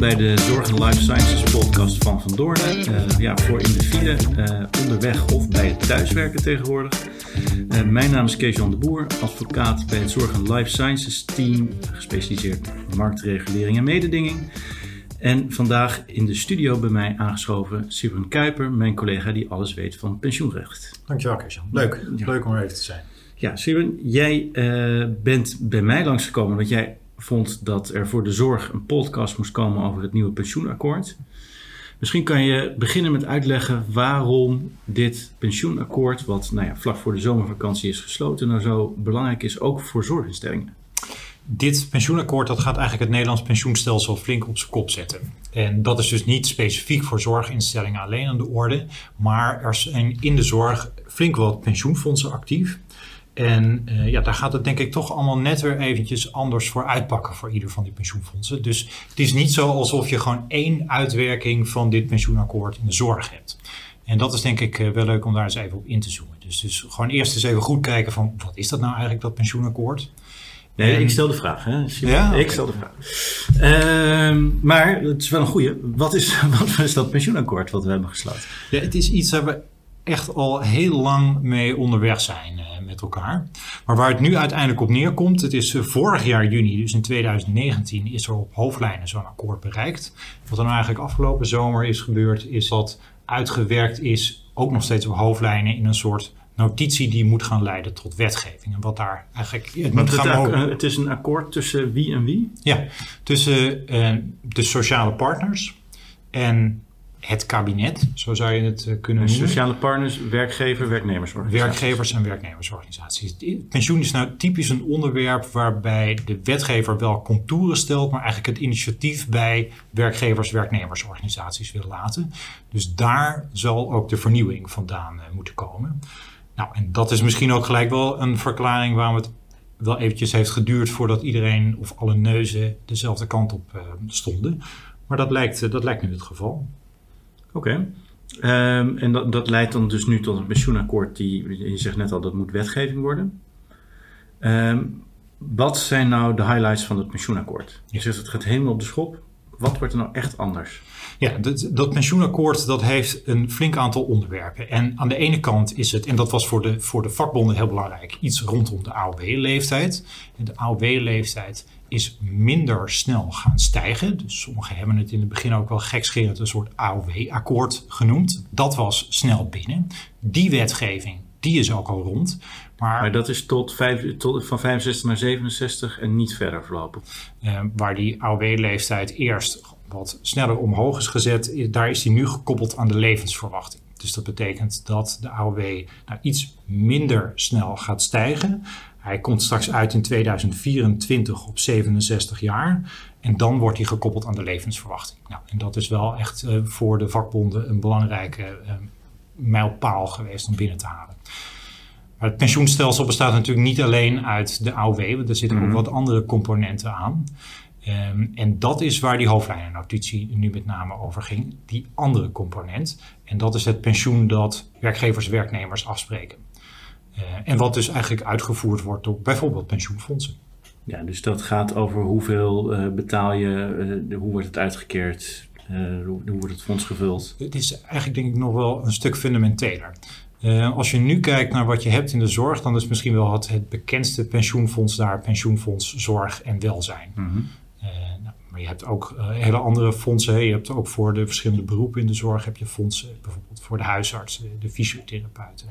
bij de Zorg en Life Sciences podcast van Van Doorn. Uh, ja, voor in de file, uh, onderweg of bij het thuiswerken tegenwoordig. Uh, mijn naam is Kees-Jan de Boer, advocaat bij het Zorg en Life Sciences team, gespecialiseerd in marktregulering en mededinging. En vandaag in de studio bij mij aangeschoven Sibren Kuiper, mijn collega die alles weet van pensioenrecht. Dankjewel Kees-Jan. Leuk, ja. leuk om er even te zijn. Ja, Sibren, jij bent bij mij langsgekomen want jij vond dat er voor de zorg een podcast moest komen over het nieuwe pensioenakkoord. Misschien kan je beginnen met uitleggen waarom dit pensioenakkoord, wat nou ja, vlak voor de zomervakantie is gesloten, nou zo belangrijk is, ook voor zorginstellingen. Dit pensioenakkoord dat gaat eigenlijk het Nederlands pensioenstelsel flink op zijn kop zetten. En dat is dus niet specifiek voor zorginstellingen alleen aan de orde, maar er zijn in de zorg flink wat pensioenfondsen actief. En uh, ja, daar gaat het denk ik toch allemaal net weer eventjes anders voor uitpakken voor ieder van die pensioenfondsen. Dus het is niet zo alsof je gewoon één uitwerking van dit pensioenakkoord in de zorg hebt. En dat is denk ik uh, wel leuk om daar eens even op in te zoomen. Dus, dus gewoon eerst eens even goed kijken van wat is dat nou eigenlijk, dat pensioenakkoord? Nee, en, ik stel de vraag. Hè? Ja, ik stel de vraag. Uh, maar het is wel een goede. Wat is, wat is dat pensioenakkoord wat we hebben gesloten? Ja, het is iets waar we echt al heel lang mee onderweg zijn met elkaar. Maar waar het nu uiteindelijk op neerkomt, het is uh, vorig jaar juni, dus in 2019, is er op hoofdlijnen zo'n akkoord bereikt. Wat er nou eigenlijk afgelopen zomer is gebeurd, is dat uitgewerkt is, ook nog steeds op hoofdlijnen, in een soort notitie die moet gaan leiden tot wetgeving. En wat daar eigenlijk. Het, moet gaan het, het is een akkoord tussen wie en wie? Ja, tussen uh, de sociale partners en het kabinet, zo zou je het eh, kunnen noemen. Sociale partners, werkgever, werknemersorganisaties. Werkgevers en werknemersorganisaties. Pensioen is nou typisch een onderwerp waarbij de wetgever wel contouren stelt, maar eigenlijk het initiatief bij werkgevers, werknemersorganisaties wil laten. Dus daar zal ook de vernieuwing vandaan uh, moeten komen. Nou, en dat is misschien ook gelijk wel een verklaring waarom het wel eventjes heeft geduurd voordat iedereen of alle neuzen dezelfde kant op uh, stonden. Maar dat lijkt, dat lijkt nu het geval. Oké. Um, en dat, dat leidt dan dus nu tot een pensioenakkoord die, je zegt net al, dat moet wetgeving worden. Um, wat zijn nou de highlights van het pensioenakkoord? Je zegt het gaat helemaal op de schop. Wat wordt er nou echt anders? Ja, dat, dat, pensioenakkoord dat heeft een flink aantal onderwerpen. En aan de ene kant is het, en dat was voor de, voor de vakbonden heel belangrijk, iets rondom de AOW-leeftijd. De AOW-leeftijd is minder snel gaan stijgen. Dus sommigen hebben het in het begin ook wel gekscherend een soort AOW-akkoord genoemd. Dat was snel binnen. Die wetgeving, die is ook al rond. Maar, maar dat is tot, vijf, tot, van 65 naar 67 en niet verder verlopen. Uh, waar die AOW-leeftijd eerst wat sneller omhoog is gezet, daar is die nu gekoppeld aan de levensverwachting. Dus dat betekent dat de AOW nou, iets minder snel gaat stijgen. Hij komt straks uit in 2024 op 67 jaar. En dan wordt hij gekoppeld aan de levensverwachting. Nou, en dat is wel echt uh, voor de vakbonden een belangrijke uh, mijlpaal geweest om binnen te halen. Maar het pensioenstelsel bestaat natuurlijk niet alleen uit de AOW, want er zitten mm -hmm. ook wat andere componenten aan. Um, en dat is waar die hoofdlijnennotitie nu met name over ging, die andere component. En dat is het pensioen dat werkgevers werknemers afspreken. Uh, en wat dus eigenlijk uitgevoerd wordt door bijvoorbeeld pensioenfondsen. Ja, dus dat gaat over hoeveel uh, betaal je, uh, hoe wordt het uitgekeerd, hoe, hoe, wordt het fonds gevuld? Het is eigenlijk denk ik nog wel een stuk fundamenteler. als je nu kijkt naar wat je hebt in de zorg, dan is misschien wel het, het bekendste pensioenfonds daar pensioenfonds Zorg en Welzijn. Mm -hmm. nou, maar je hebt ook hele andere fondsen. Hè. Je hebt ook voor de verschillende beroepen in de zorg heb je fondsen, bijvoorbeeld voor de huisartsen, de fysiotherapeuten.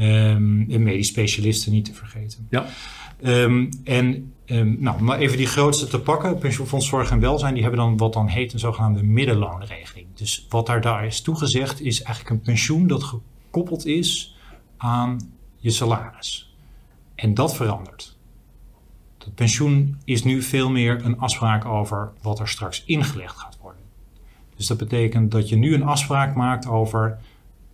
Um, en medisch specialisten niet te vergeten. Ja. Um, en um, nou, om maar even die grootste te pakken, pensioenfonds Zorg en Welzijn, die hebben dan wat dan heet een zogenaamde middenloonregeling. Dus wat daar, daar is toegezegd, is eigenlijk een pensioen dat gekoppeld is aan je salaris. En dat verandert. Dat pensioen is nu veel meer een afspraak over wat er straks ingelegd gaat worden. Dus dat betekent dat je nu een afspraak maakt over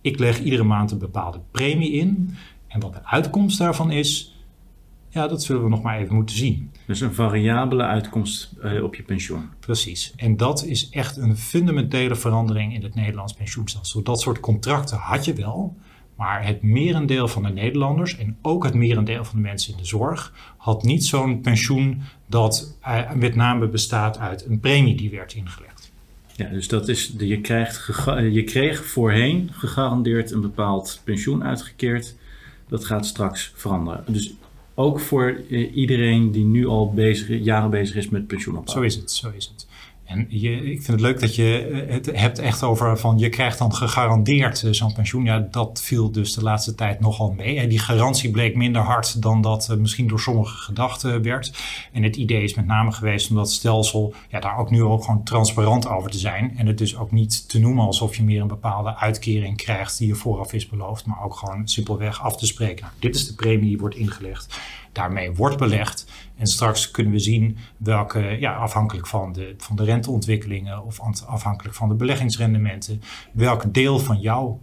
ik leg iedere maand een bepaalde premie in. En wat de uitkomst daarvan is, ja, dat zullen we nog maar even moeten zien. Dus een variabele uitkomst uh, op je pensioen. Precies. En dat is echt een fundamentele verandering in het Nederlands pensioenstelsel. Dat soort contracten had je wel, Maar het merendeel van de Nederlanders en ook het merendeel van de mensen in de zorg had niet zo'n pensioen dat uh, met name bestaat uit een premie die werd ingelegd. Ja, dus dat is, je, krijgt je kreeg voorheen gegarandeerd een bepaald pensioen uitgekeerd. Dat gaat straks veranderen. Dus ook voor eh, iedereen die nu al bezig, jaren bezig is met pensioenopbouw. Zo is het, zo is het. En je, ik vind het leuk dat je eh, het hebt echt over van je krijgt dan gegarandeerd eh, zo'n pensioen. Ja, dat viel dus de laatste tijd nogal mee. En die garantie bleek minder hard dan dat misschien door sommigen gedacht werd. En het idee is met name geweest om dat stelsel ja, daar ook nu ook gewoon transparant over te zijn. En het dus ook niet te noemen alsof je meer een bepaalde uitkering krijgt die je vooraf is beloofd. Maar ook gewoon simpelweg af te spreken. Dit is de premie die wordt ingelegd daarmee wordt belegd. En straks kunnen we zien welke, ja, afhankelijk van de, van de renteontwikkelingen of afhankelijk van de beleggingsrendementen, welk deel van jouw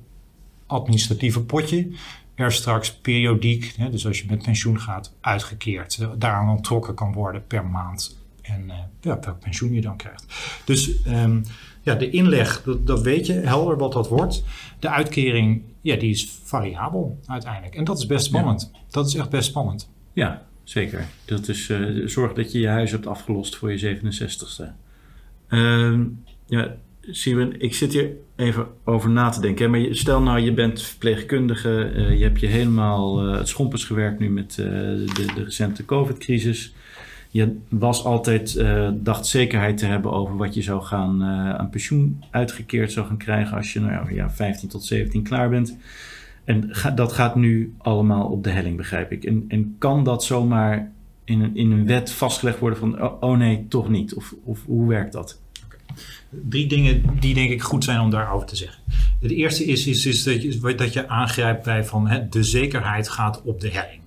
administratieve potje er straks periodiek, hè, dus als je met pensioen gaat, uitgekeerd, uh, daaraan ontrokken kan worden per maand. En uh, ja, welk pensioen je dan krijgt. Dus um, ja, de inleg, dat, dat, weet je helder wat dat wordt. De uitkering, ja, die is variabel uiteindelijk. En dat is best spannend. Dat is echt best spannend. Ja, zeker. Dat is uh, zorg dat je je huis hebt afgelost voor je 67ste. Uh, ja, Simon, ik zit hier even over na te denken. Maar stel nou, je bent verpleegkundige, uh, je hebt je helemaal uh, het schompers gewerkt nu met de, de, recente COVID-crisis. Je was altijd, dacht zekerheid te hebben over wat je zou gaan aan pensioen uitgekeerd zou gaan krijgen als je nou, ja, 15 tot 17 klaar bent. En dat gaat nu allemaal op de helling, begrijp ik. En, en kan dat zomaar in een, in een wet vastgelegd worden van, oh, oh nee, toch niet? Of, of hoe werkt dat? Drie dingen die denk ik goed zijn om daarover te zeggen. Het eerste is, is, is dat, je, dat je aangrijpt bij van hè, de zekerheid gaat op de helling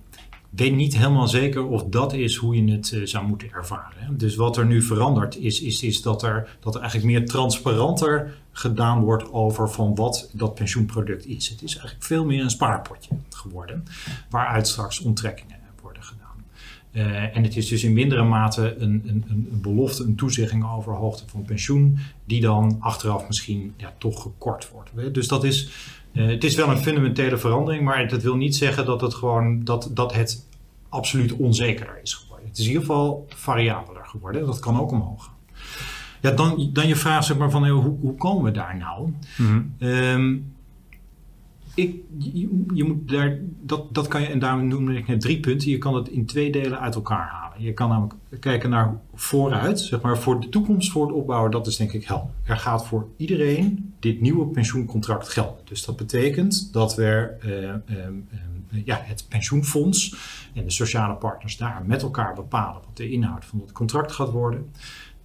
weet niet helemaal zeker of dat is hoe je het uh, zou moeten ervaren. Dus wat er nu verandert is, is, is dat, er, dat er eigenlijk meer transparanter gedaan wordt over van wat dat pensioenproduct is. Het is eigenlijk veel meer een spaarpotje geworden, waaruit straks onttrekkingen worden gedaan. Uh, en het is dus in mindere mate een, een, een, belofte, een toezegging over hoogte van pensioen, die dan achteraf misschien ja, toch gekort wordt. Dus dat is, uh, het is wel een fundamentele verandering, maar dat wil niet zeggen dat het gewoon dat, dat het absoluut onzekerder is geworden. Het is in ieder geval variabeler geworden. Dat kan ook omhoog. Ja, dan, dan je vraag zeg maar van hoe, hoe komen we daar nou? Mm ik, je, moet daar, dat, dat kan je, en daarom noemde ik net drie punten. Je kan het in twee delen uit elkaar halen. Je kan namelijk kijken naar vooruit, zeg maar voor de toekomst, voor het opbouwen. Dat is denk ik helder. Er gaat voor iedereen dit nieuwe pensioencontract gelden. Dus dat betekent dat we uh, ja, het pensioenfonds en de sociale partners daar met elkaar bepalen wat de inhoud van het contract gaat worden.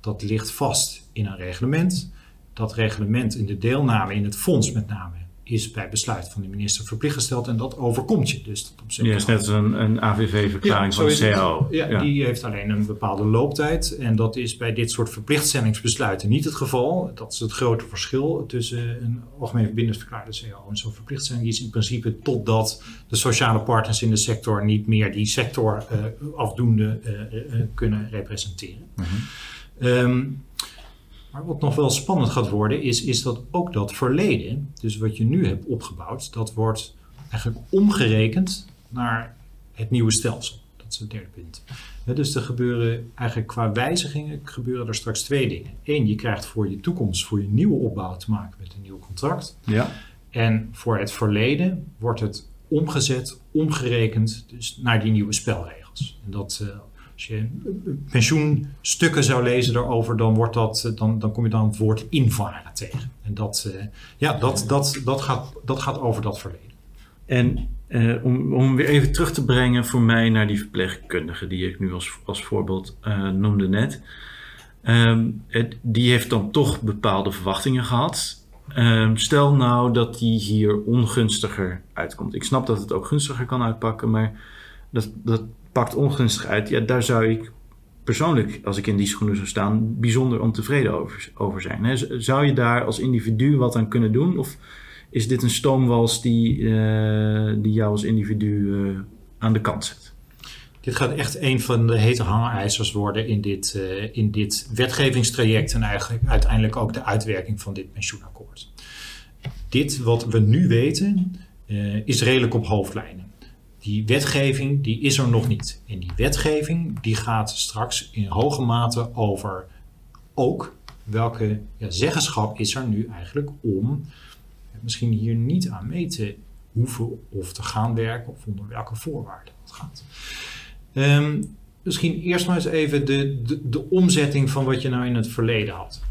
Dat ligt vast in een reglement. Dat reglement in de deelname in het fonds met name is bij besluit van de minister verplicht gesteld en dat overkomt je. Dus dat op zich ja, is net een, een AVV-verklaring van de CAO. Ja, ja, die heeft alleen een bepaalde looptijd en dat is bij dit soort verplichtstellingsbesluiten niet het geval. Dat is het grote verschil tussen een algemeen verbindingsverklaarde CAO en zo'n verplichtstelling. Die is in principe totdat de sociale partners in de sector niet meer die sector uh, afdoende uh, uh, kunnen representeren. Mm -hmm. Maar wat nog wel spannend gaat worden, is, is dat ook dat verleden, dus wat je nu hebt opgebouwd, dat wordt eigenlijk omgerekend naar het nieuwe stelsel. Dat is het derde punt. dus er gebeuren eigenlijk qua wijzigingen gebeuren er straks twee dingen. Eén, je krijgt voor je toekomst, voor je nieuwe opbouw te maken met een nieuw contract. Ja. En voor het verleden wordt het omgezet, omgerekend dus naar die nieuwe spelregels. En dat, uh, als je pensioenstukken zou lezen daarover, dan, wordt dat, eh, dan, dan kom je dan het woord invaren tegen. En dat, uh, ja, dat, dat, dat, gaat, dat gaat over dat verleden. En uh, om, om weer even terug te brengen voor mij naar die verpleegkundige die ik nu als, als voorbeeld noemde net. Um, het, die heeft dan toch bepaalde verwachtingen gehad. Um, stel nou dat die hier ongunstiger uitkomt. Ik snap dat het ook gunstiger kan uitpakken, maar dat, dat pakt ongunstig uit, ja, daar zou ik persoonlijk, als ik in die schoenen zou staan, bijzonder ontevreden over, zijn. Zou je daar als individu wat aan kunnen doen? Of is dit een stoomwals die, uh, die jou als individu uh, aan de kant zet? Dit gaat echt een van de hete hangijzers worden in dit, uh, in dit wetgevingstraject en eigenlijk uiteindelijk ook de uitwerking van dit pensioenakkoord. Dit wat we nu weten, is redelijk op hoofdlijnen. Die wetgeving die is er nog niet. En die wetgeving die gaat straks in hoge mate over ook welke ja, zeggenschap is er nu eigenlijk om misschien hier niet aan mee te hoeven of te gaan werken of onder welke voorwaarden het gaat. Um, misschien eerst maar eens even de, de omzetting van wat je nou in het verleden had.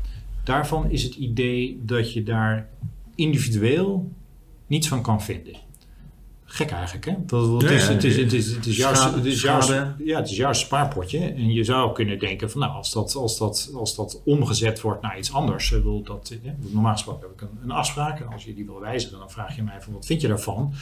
Daarvan is het idee dat je daar individueel niets van kan vinden. Gek eigenlijk, hè? Dat, het, is, het, is, het, is, het, is, juist, het, is juist, ja, het is juist een spaarpotje. En je zou kunnen denken van, nou, als dat, als dat, als dat omgezet wordt naar iets anders. Wil dat, normaal gesproken heb ik een, een afspraak. En als je die wil wijzigen, dan vraag je mij van, wat vind je daarvan?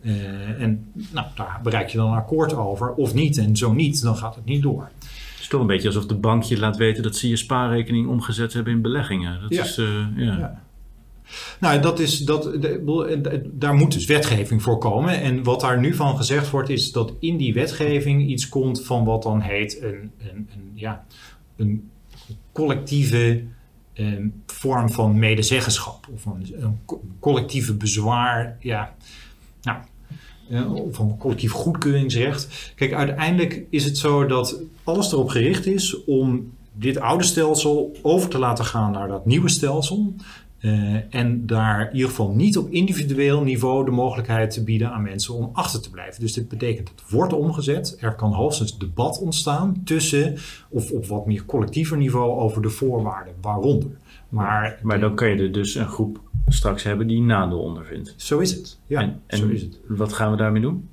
Uh, en nou, daar bereik je dan een akkoord over, of niet. En zo niet, dan gaat het niet door. Het is toch een beetje alsof de bank je laat weten dat ze je spaarrekening omgezet hebben in beleggingen. Dat ja. is, uh, ja. ja. Nou, dat is, dat, daar moet dus wetgeving voor komen. En wat daar nu van gezegd wordt, is dat in die wetgeving iets komt van wat dan heet een, een, een ja, een collectieve um, vorm van medezeggenschap. Of een, een collectieve bezwaar. Ja, nou, of een collectief goedkeuringsrecht. Kijk, uiteindelijk is het zo dat alles erop gericht is om dit oude stelsel over te laten gaan naar dat nieuwe stelsel. Uh, en daar in ieder geval niet op individueel niveau de mogelijkheid te bieden aan mensen om achter te blijven. Dus dit betekent het wordt omgezet. Er kan hoogstens debat ontstaan tussen of op wat meer collectiever niveau over de voorwaarden waaronder. Maar, maar dan kan je er dus een groep straks hebben die nadeel ondervindt. Zo is het. Ja, en, en zo is het. wat gaan we daarmee doen?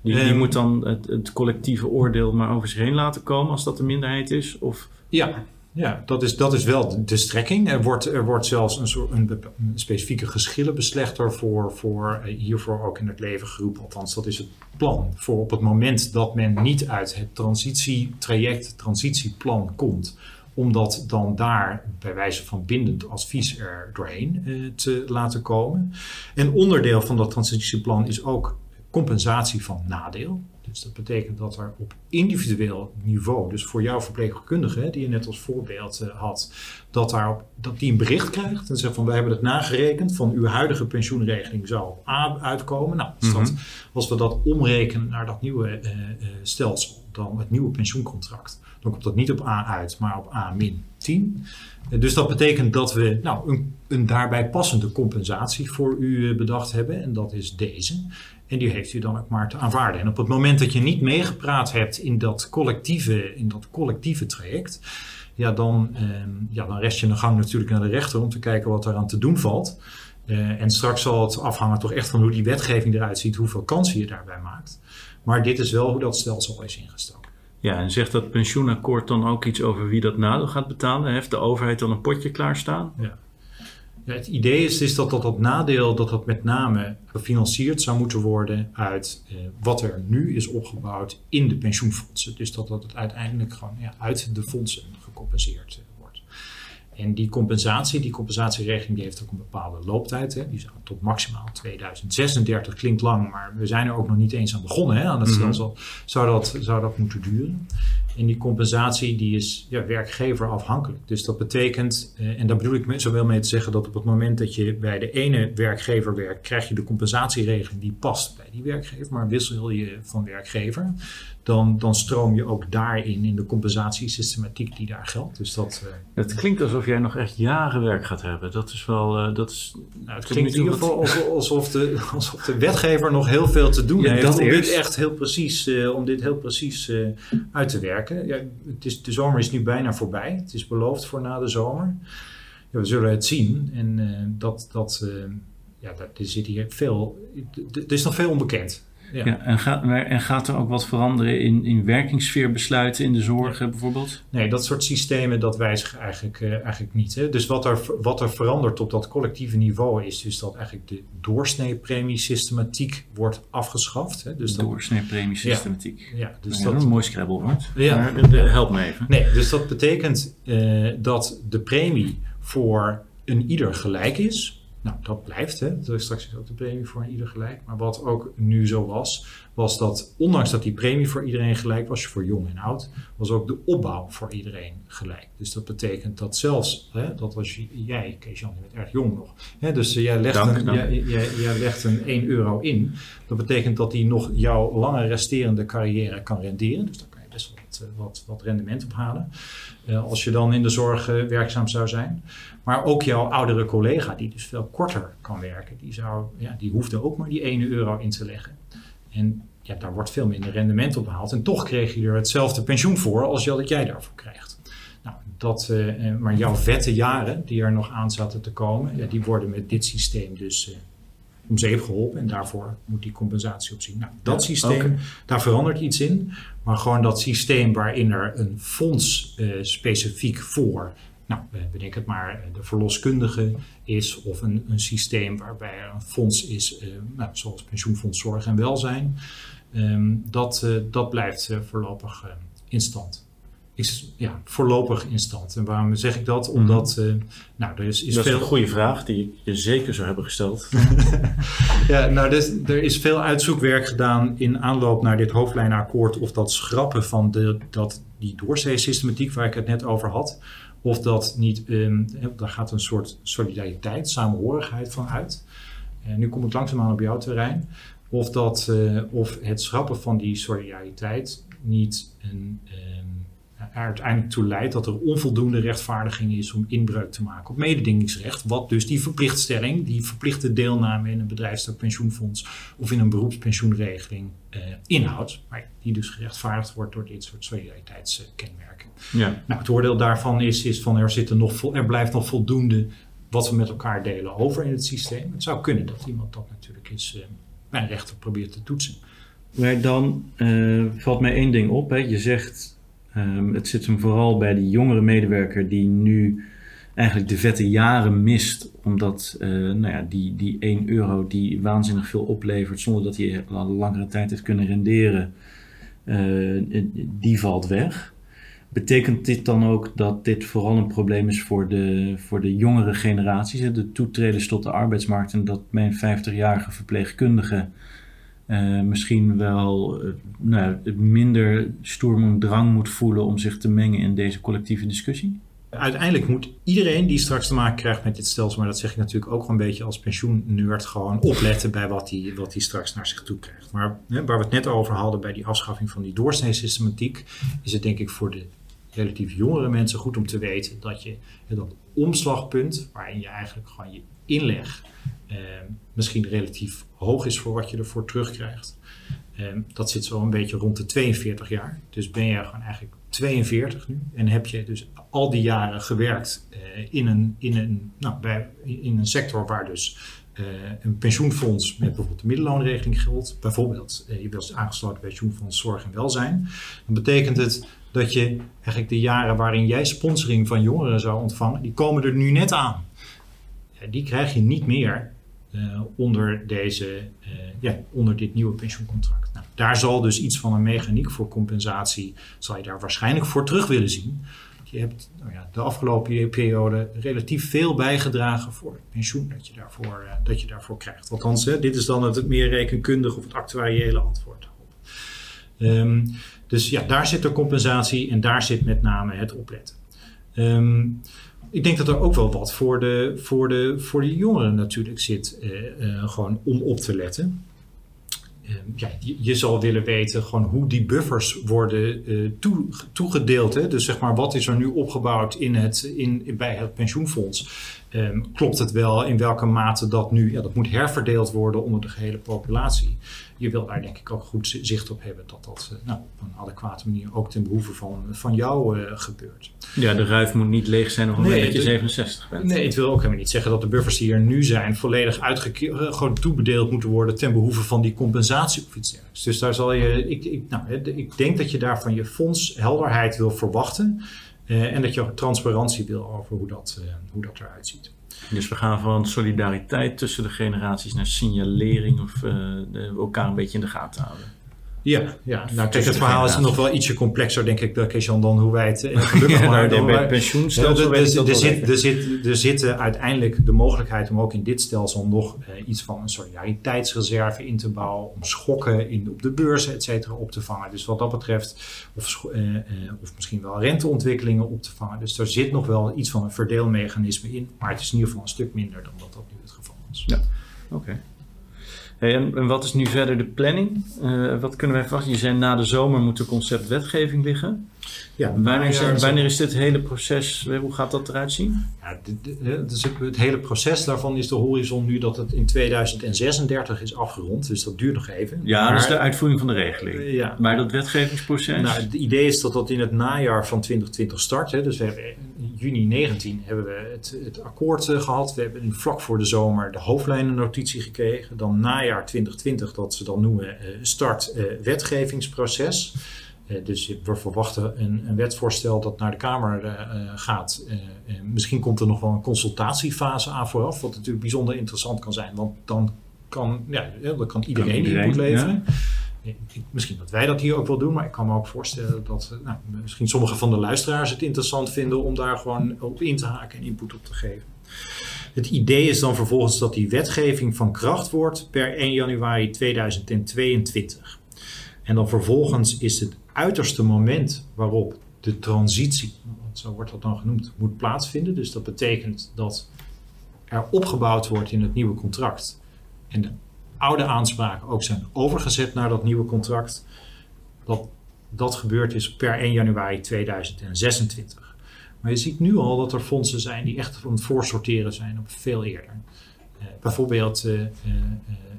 Die, die um, moet dan het, het, collectieve oordeel maar over zich heen laten komen als dat de minderheid is? Of? Ja, ja dat, is, dat is wel de strekking. Er wordt, er wordt zelfs een, soort, een, specifieke geschillenbeslechter voor, voor, hiervoor ook in het leven geroepen. Althans, dat is het plan. Voor op het moment dat men niet uit het transitietraject, transitieplan komt omdat dan daar bij wijze van bindend advies er doorheen eh, te laten komen. En onderdeel van dat transitieplan is ook compensatie van nadeel. Dus dat betekent dat er op individueel niveau, dus voor jouw verpleegkundige, die je net als voorbeeld uh, had, dat, daar, dat die een bericht krijgt en zegt van wij hebben het nagerekend, van uw huidige pensioenregeling zou op A uitkomen. Nou, als, dat, als we dat omrekenen naar dat nieuwe uh, uh, stelsel, dan het nieuwe pensioencontract, dan komt dat niet op A uit, maar op A min 10. Dus dat betekent dat we nou, een, een daarbij passende compensatie voor u bedacht hebben en dat is deze. En die heeft u dan ook maar te aanvaarden. En op het moment dat je niet meegepraat hebt in dat collectieve, in dat collectieve traject, ja dan, eh, ja, dan rest je een gang natuurlijk naar de rechter om te kijken wat eraan te doen valt. Uh, en straks zal het afhangen toch echt van hoe die wetgeving eruit ziet, hoeveel kansen je daarbij maakt. Maar dit is wel hoe dat stelsel is ingestoken. Ja, en zegt dat pensioenakkoord dan ook iets over wie dat nadeel gaat betalen? Heeft de overheid dan een potje klaarstaan? Ja. Het idee is, is dat, dat dat nadeel dat dat met name gefinancierd zou moeten worden uit eh, wat er nu is opgebouwd in de pensioenfondsen. Dus dat dat het uiteindelijk gewoon ja, uit de fondsen gecompenseerd wordt. En die compensatie, die compensatieregeling, die heeft ook een bepaalde looptijd. Hè. Die zou tot maximaal 2036, klinkt lang, maar we zijn er ook nog niet eens aan begonnen hè, aan het stelsel. Mm -hmm. zou, dat, zou dat moeten duren. En die compensatie die is ja, werkgever afhankelijk. Dus dat betekent, eh, en daar bedoel ik zo wel mee te zeggen, dat op het moment dat je bij de ene werkgever werkt, krijg je de compensatieregeling die past bij die werkgever. Maar wissel je van werkgever, dan, dan stroom je ook daarin in de compensatiesystematiek die daar geldt. Dus dat, uh, het klinkt alsof jij nog echt jaren werk gaat hebben. Dat is wel. Uh, dat is, nou, het klinkt in ieder geval alsof, alsof, de, alsof de wetgever nog heel veel te doen ja, heeft om dit echt heel precies, uh, om dit heel precies uit te werken. Ja, het is, de zomer is nu bijna voorbij. Het is beloofd voor na de zomer. Ja, we zullen het zien. En dat, dat, ja, dat, er zit hier veel. Er is nog veel onbekend. Ja. ja. en, gaat, en gaat er ook wat veranderen in, in werkingsfeerbesluiten in de zorg bijvoorbeeld? Nee, dat soort systemen dat wijzigen eigenlijk, uh, eigenlijk niet. Hè. Dus wat er, wat er verandert op dat collectieve niveau is dus dat eigenlijk de doorsneepremiesystematiek wordt afgeschaft. Hè. Dus doorsneepremiesystematiek. Ja, ja dus ja, dat, een mooi scrabblewoord. Ja. Maar, uh, help me even. Nee, dus dat betekent uh, dat de premie voor een ieder gelijk is. Nou, dat blijft. Hè. Er is straks ook de premie voor ieder gelijk. Maar wat ook nu zo was, was dat ondanks dat die premie voor iedereen gelijk was, voor jong en oud, was ook de opbouw voor iedereen gelijk. Dus dat betekent dat zelfs, hè, dat was jij, Kees-Jan, je bent erg jong nog. Hè, dus jij, legt een, Jij, jij, jij, legt een 1 euro in. Dat betekent dat die nog jouw lange resterende carrière kan renderen. Dus daar eh, wat, rendement ophalen. Uh, als je dan in de zorg uh, werkzaam zou zijn. Maar ook jouw oudere collega, die dus veel korter kan werken, die, zou, ja, die hoefde ook maar die 1 euro in te leggen. En ja, daar wordt veel minder rendement op behaald. En toch kreeg je er hetzelfde pensioen voor als dat jij daarvoor krijgt. Nou, dat, maar jouw vette jaren die er nog aan zaten te komen, ja, die worden met dit systeem dus uh, om zeep geholpen. En daarvoor moet die compensatie op zien. Nou, dat ja, systeem, okay. daar verandert iets in. Maar gewoon dat systeem waarin er een fonds uh, specifiek voor nou, bedenk het maar, de verloskundige is of een, een systeem waarbij er een fonds is, uh, nou, zoals pensioenfonds zorg en welzijn. Um, dat, uh, dat blijft voorlopig in stand. Is ja, voorlopig in stand. En waarom zeg ik dat? Omdat mm. nou, er is, is dat veel... is een goede vraag die je zeker zou hebben gesteld. ja, nou, dus, er is veel uitzoekwerk gedaan in aanloop naar dit hoofdlijnakkoord of dat schrappen van de, dat, die doorsee-systematiek waar ik het net over had of dat niet, um, daar gaat een soort solidariteit, samenhorigheid van uit. En nu komt het langzaamaan op jouw terrein. Of, dat, uh, of het schrappen van die solidariteit niet een, um, er uiteindelijk toe leidt dat er onvoldoende rechtvaardiging is om inbreuk te maken op mededingingsrecht. Wat dus die verplichtstelling, die verplichte deelname in een bedrijfstak pensioenfonds of in een beroepspensioenregeling uh, inhoudt. Maar die dus gerechtvaardigd wordt door dit soort solidariteitskenmerken. Ja. Nou, het oordeel daarvan is, is van er, zitten nog er blijft nog voldoende wat we met elkaar delen over in het systeem. Het zou kunnen dat iemand dat natuurlijk eens uh, bij een rechter probeert te toetsen. Maar dan uh, valt mij één ding op. Hè. Je zegt Um, het zit hem vooral bij die jongere medewerker die nu eigenlijk de vette jaren mist, omdat uh, nou ja, die, die 1 euro die waanzinnig veel oplevert zonder dat hij al langere tijd heeft kunnen renderen, uh, die valt weg. Betekent dit dan ook dat dit vooral een probleem is voor de, voor de jongere generaties, de toetreders tot de arbeidsmarkt en dat mijn 50-jarige verpleegkundige uh, misschien wel uh, nou, minder stoer drang moet voelen om zich te mengen in deze collectieve discussie? Uiteindelijk moet iedereen die straks te maken krijgt met dit stelsel, maar dat zeg ik natuurlijk ook een beetje als pensioennerd, gewoon opletten bij wat hij wat straks naar zich toe krijgt. Maar hè, waar we het net over hadden bij die afschaffing van die doorsneesystematiek, is het denk ik voor de relatief jongere mensen goed om te weten dat je dat omslagpunt, waarin je eigenlijk gewoon je inleg eh, misschien relatief hoog is voor wat je ervoor terugkrijgt. Eh, dat zit zo een beetje rond de 42 jaar. Dus ben je gewoon eigenlijk 42 nu en heb je dus al die jaren gewerkt uh, in, een, in, een, nou, bij, in een sector waar dus uh, een pensioenfonds met bijvoorbeeld de middelloonregeling geldt. Bijvoorbeeld, uh, je bent aangesloten bij pensioenfonds Zorg en Welzijn. Dan betekent het dat je eigenlijk de jaren waarin jij sponsoring van jongeren zou ontvangen, die komen er nu net aan. Die krijg je niet meer uh, onder, deze, uh, ja, onder dit nieuwe pensioencontract. Nou, daar zal dus iets van een mechaniek voor compensatie, zal je daar waarschijnlijk voor terug willen zien. Je hebt nou ja, de afgelopen periode relatief veel bijgedragen voor het pensioen dat je daarvoor, uh, dat je daarvoor krijgt. Althans, hè, dit is dan het, meer rekenkundig of het actuariële antwoord. Um, dus ja, daar zit de compensatie en daar zit met name het opletten. Um, ik denk dat er ook wel wat voor de, voor de, voor de jongeren natuurlijk zit, uh, uh, gewoon om op te letten. Uh, ja, je, je, zal willen weten gewoon hoe die buffers worden toe, toegedeeld. Hè? Dus zeg maar, wat is er nu opgebouwd in het, in, bij het pensioenfonds? Um, klopt het wel in welke mate dat nu, ja, dat moet herverdeeld worden onder de gehele populatie. Je wil daar denk ik ook goed zicht op hebben dat dat nou, op een adequate manier ook ten behoeve van, van jou uh, gebeurt. Ja, de ruif moet niet leeg zijn op het moment dat je 67 bent. Nee, het wil ook helemaal niet zeggen dat de buffers die er nu zijn volledig uitgekeerd, gewoon toebedeeld moeten worden ten behoeve van die compensatie of iets dergelijks. Dus daar zal je, ik, ik, nou, ik denk dat je daar van je fonds helderheid wil verwachten. Uh, en dat je transparantie wil over hoe dat, uh, hoe dat eruit ziet. Dus we gaan van solidariteit tussen de generaties naar signalering of de, elkaar een beetje in de gaten houden. Ja, ja. nou kijk, het verhaal is nog wel ietsje complexer, denk ik, Kees-Jan, dan hoe wij het uh, gelukkig ja, maar nou, bij pensioenstelsel er, zit, er, er uiteindelijk de mogelijkheid om ook in dit stelsel nog uh, iets van een solidariteitsreserve in te bouwen, om schokken in, op de beurzen, et cetera, op te vangen. Dus wat dat betreft, of, uh, of misschien wel renteontwikkelingen op te vangen. Dus er zit nog wel iets van een verdeelmechanisme in, maar het is in ieder geval een stuk minder dan dat dat nu het geval is. Ja, oké. Okay. En, wat is nu verder de planning? Uh, wat kunnen wij verwachten? Je zei na de zomer moet de concept wetgeving liggen. Ja, wanneer, wanneer is dit hele proces, hoe gaat dat eruit zien? Ja, dus het hele proces daarvan is de horizon nu dat het in 2036 is afgerond. Dus dat duurt nog even. Ja, maar, dat is de uitvoering van de regeling. Uh, ja. Maar dat wetgevingsproces? Nou, het idee is dat dat in het najaar van 2020 start. Hè. Dus we hebben in juni 19 hebben we het, het akkoord uh, gehad. We hebben vlak voor de zomer de hoofdlijnennotitie gekregen. Dan najaar 2020, dat ze dan noemen uh, start wetgevingsproces. Uh, dus we verwachten een, een, wetsvoorstel dat naar de Kamer uh, gaat. Uh, misschien komt er nog wel een consultatiefase aan vooraf, wat natuurlijk bijzonder interessant kan zijn. Want dan kan, ja, dan kan iedereen, kan iedereen input leveren. Ja. Misschien dat wij dat hier ook wel doen, maar ik kan me ook voorstellen dat nou, misschien sommige van de luisteraars het interessant vinden om daar gewoon op in te haken en input op te geven. Het idee is dan vervolgens dat die wetgeving van kracht wordt per 1 januari 2022. En dan vervolgens is het uiterste moment waarop de transitie, zo wordt dat dan genoemd, moet plaatsvinden. Dus dat betekent dat er opgebouwd wordt in het nieuwe contract en de oude aanspraken ook zijn overgezet naar dat nieuwe contract. Dat dat gebeurd is per 1 januari 2026. Maar je ziet nu al dat er fondsen zijn die echt van het voorsorteren zijn op veel eerder. Uh, bijvoorbeeld uh, uh,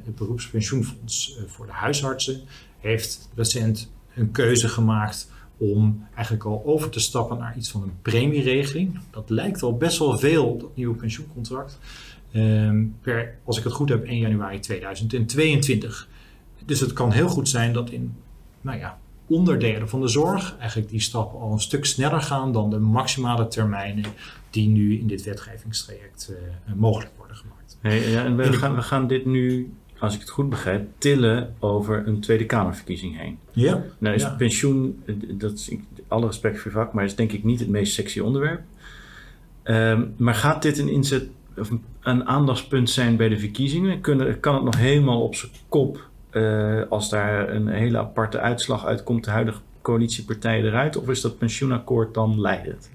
het beroepspensioenfonds voor de huisartsen heeft recent een keuze gemaakt om eigenlijk al over te stappen naar iets van een premieregeling. Dat lijkt al best wel veel op dat nieuwe pensioencontract. Um, per, als ik het goed heb, 1 januari 2022. Dus het kan heel goed zijn dat in nou ja, onderdelen van de zorg eigenlijk die stappen al een stuk sneller gaan dan de maximale termijnen die nu in dit wetgevingstraject uh, mogelijk worden gemaakt. Hey, ja, en we, gaan, we gaan dit nu als ik het goed begrijp, tillen over een Tweede Kamerverkiezing heen. Ja. Nou is ja. pensioen, dat is alle respect voor vak, maar is denk ik niet het meest sexy onderwerp. Um, maar gaat dit een inzet of een aandachtspunt zijn bij de verkiezingen? Kunnen, kan het nog helemaal op zijn kop uh, als daar een hele aparte uitslag uitkomt, de huidige coalitiepartijen eruit? Of is dat pensioenakkoord dan leidend?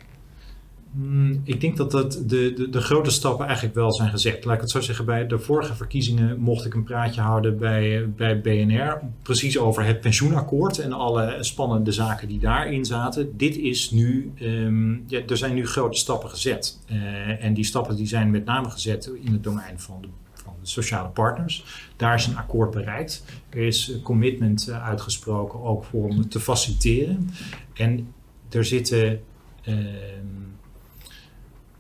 Hmm, ik denk dat, dat de, de, de, grote stappen eigenlijk wel zijn gezet. Laat ik het zo zeggen, bij de vorige verkiezingen mocht ik een praatje houden bij, bij BNR. Precies over het pensioenakkoord en alle spannende zaken die daarin zaten. Dit is nu, um, ja, er zijn nu grote stappen gezet. Uh, en die stappen die zijn met name gezet in het domein van de, sociale partners. Daar is een akkoord bereikt. Er is commitment uitgesproken ook voor om te faciliteren. En er zitten. Uh,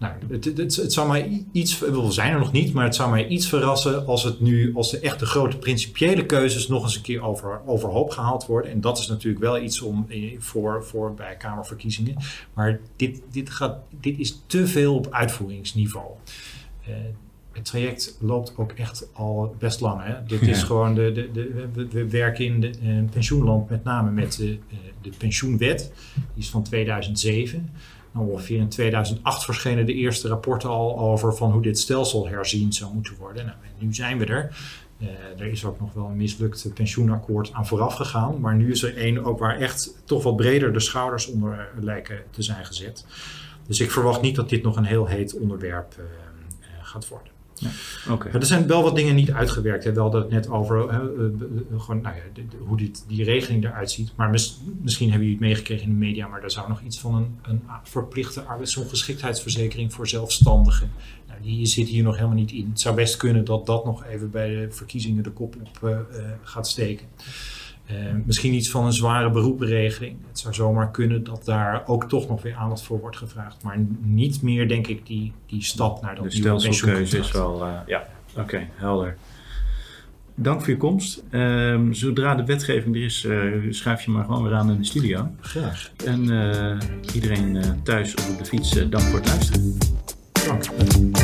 nou, het, het, het, zou mij iets, we zijn er nog niet, maar het zou mij iets verrassen als het nu, als de echte grote principiële keuzes nog eens een keer over, overhoop gehaald worden. En dat is natuurlijk wel iets om voor, voor bij Kamerverkiezingen. Maar dit, dit, gaat, dit is te veel op uitvoeringsniveau. Uh, het traject loopt ook echt al best lang. Hè? Dit is gewoon de, de, de, we, we werken in de uh, pensioenland met name met de, uh, de pensioenwet. Die is van 2007. Ongeveer in 2008 verschenen de eerste rapporten al over van hoe dit stelsel herzien zou moeten worden. Nou, nu zijn we er. Uh, er is ook nog wel een mislukt pensioenakkoord aan vooraf gegaan. Maar nu is er één ook waar echt toch wat breder de schouders onder lijken te zijn gezet. Dus ik verwacht niet dat dit nog een heel heet onderwerp uh, gaat worden. Okay. Er zijn wel wat dingen niet uitgewerkt. Hè. Wel dat het net over uh, uh, gewoon, nou ja, hoe dit, die regeling eruit ziet. Maar mis, misschien hebben jullie het meegekregen in de media, maar er zou nog iets van een, een verplichte arbeidsongeschiktheidsverzekering voor zelfstandigen. Nou, die zit hier nog helemaal niet in. Het zou best kunnen dat dat nog even bij de verkiezingen de kop op gaat steken. Uh, misschien iets van een zware beroepenregeling. Het zou zomaar kunnen dat daar ook toch nog weer aandacht voor wordt gevraagd. Maar niet meer, denk ik, die, die stap naar dat de nieuwe pensioenkeuze is wel, uh, ja, oké, okay, helder. Dank voor je komst. Um, zodra de wetgeving er is, uh, schuif je maar gewoon weer aan in de studio. Graag. En iedereen thuis of op de fiets, dank voor het luisteren. Dank.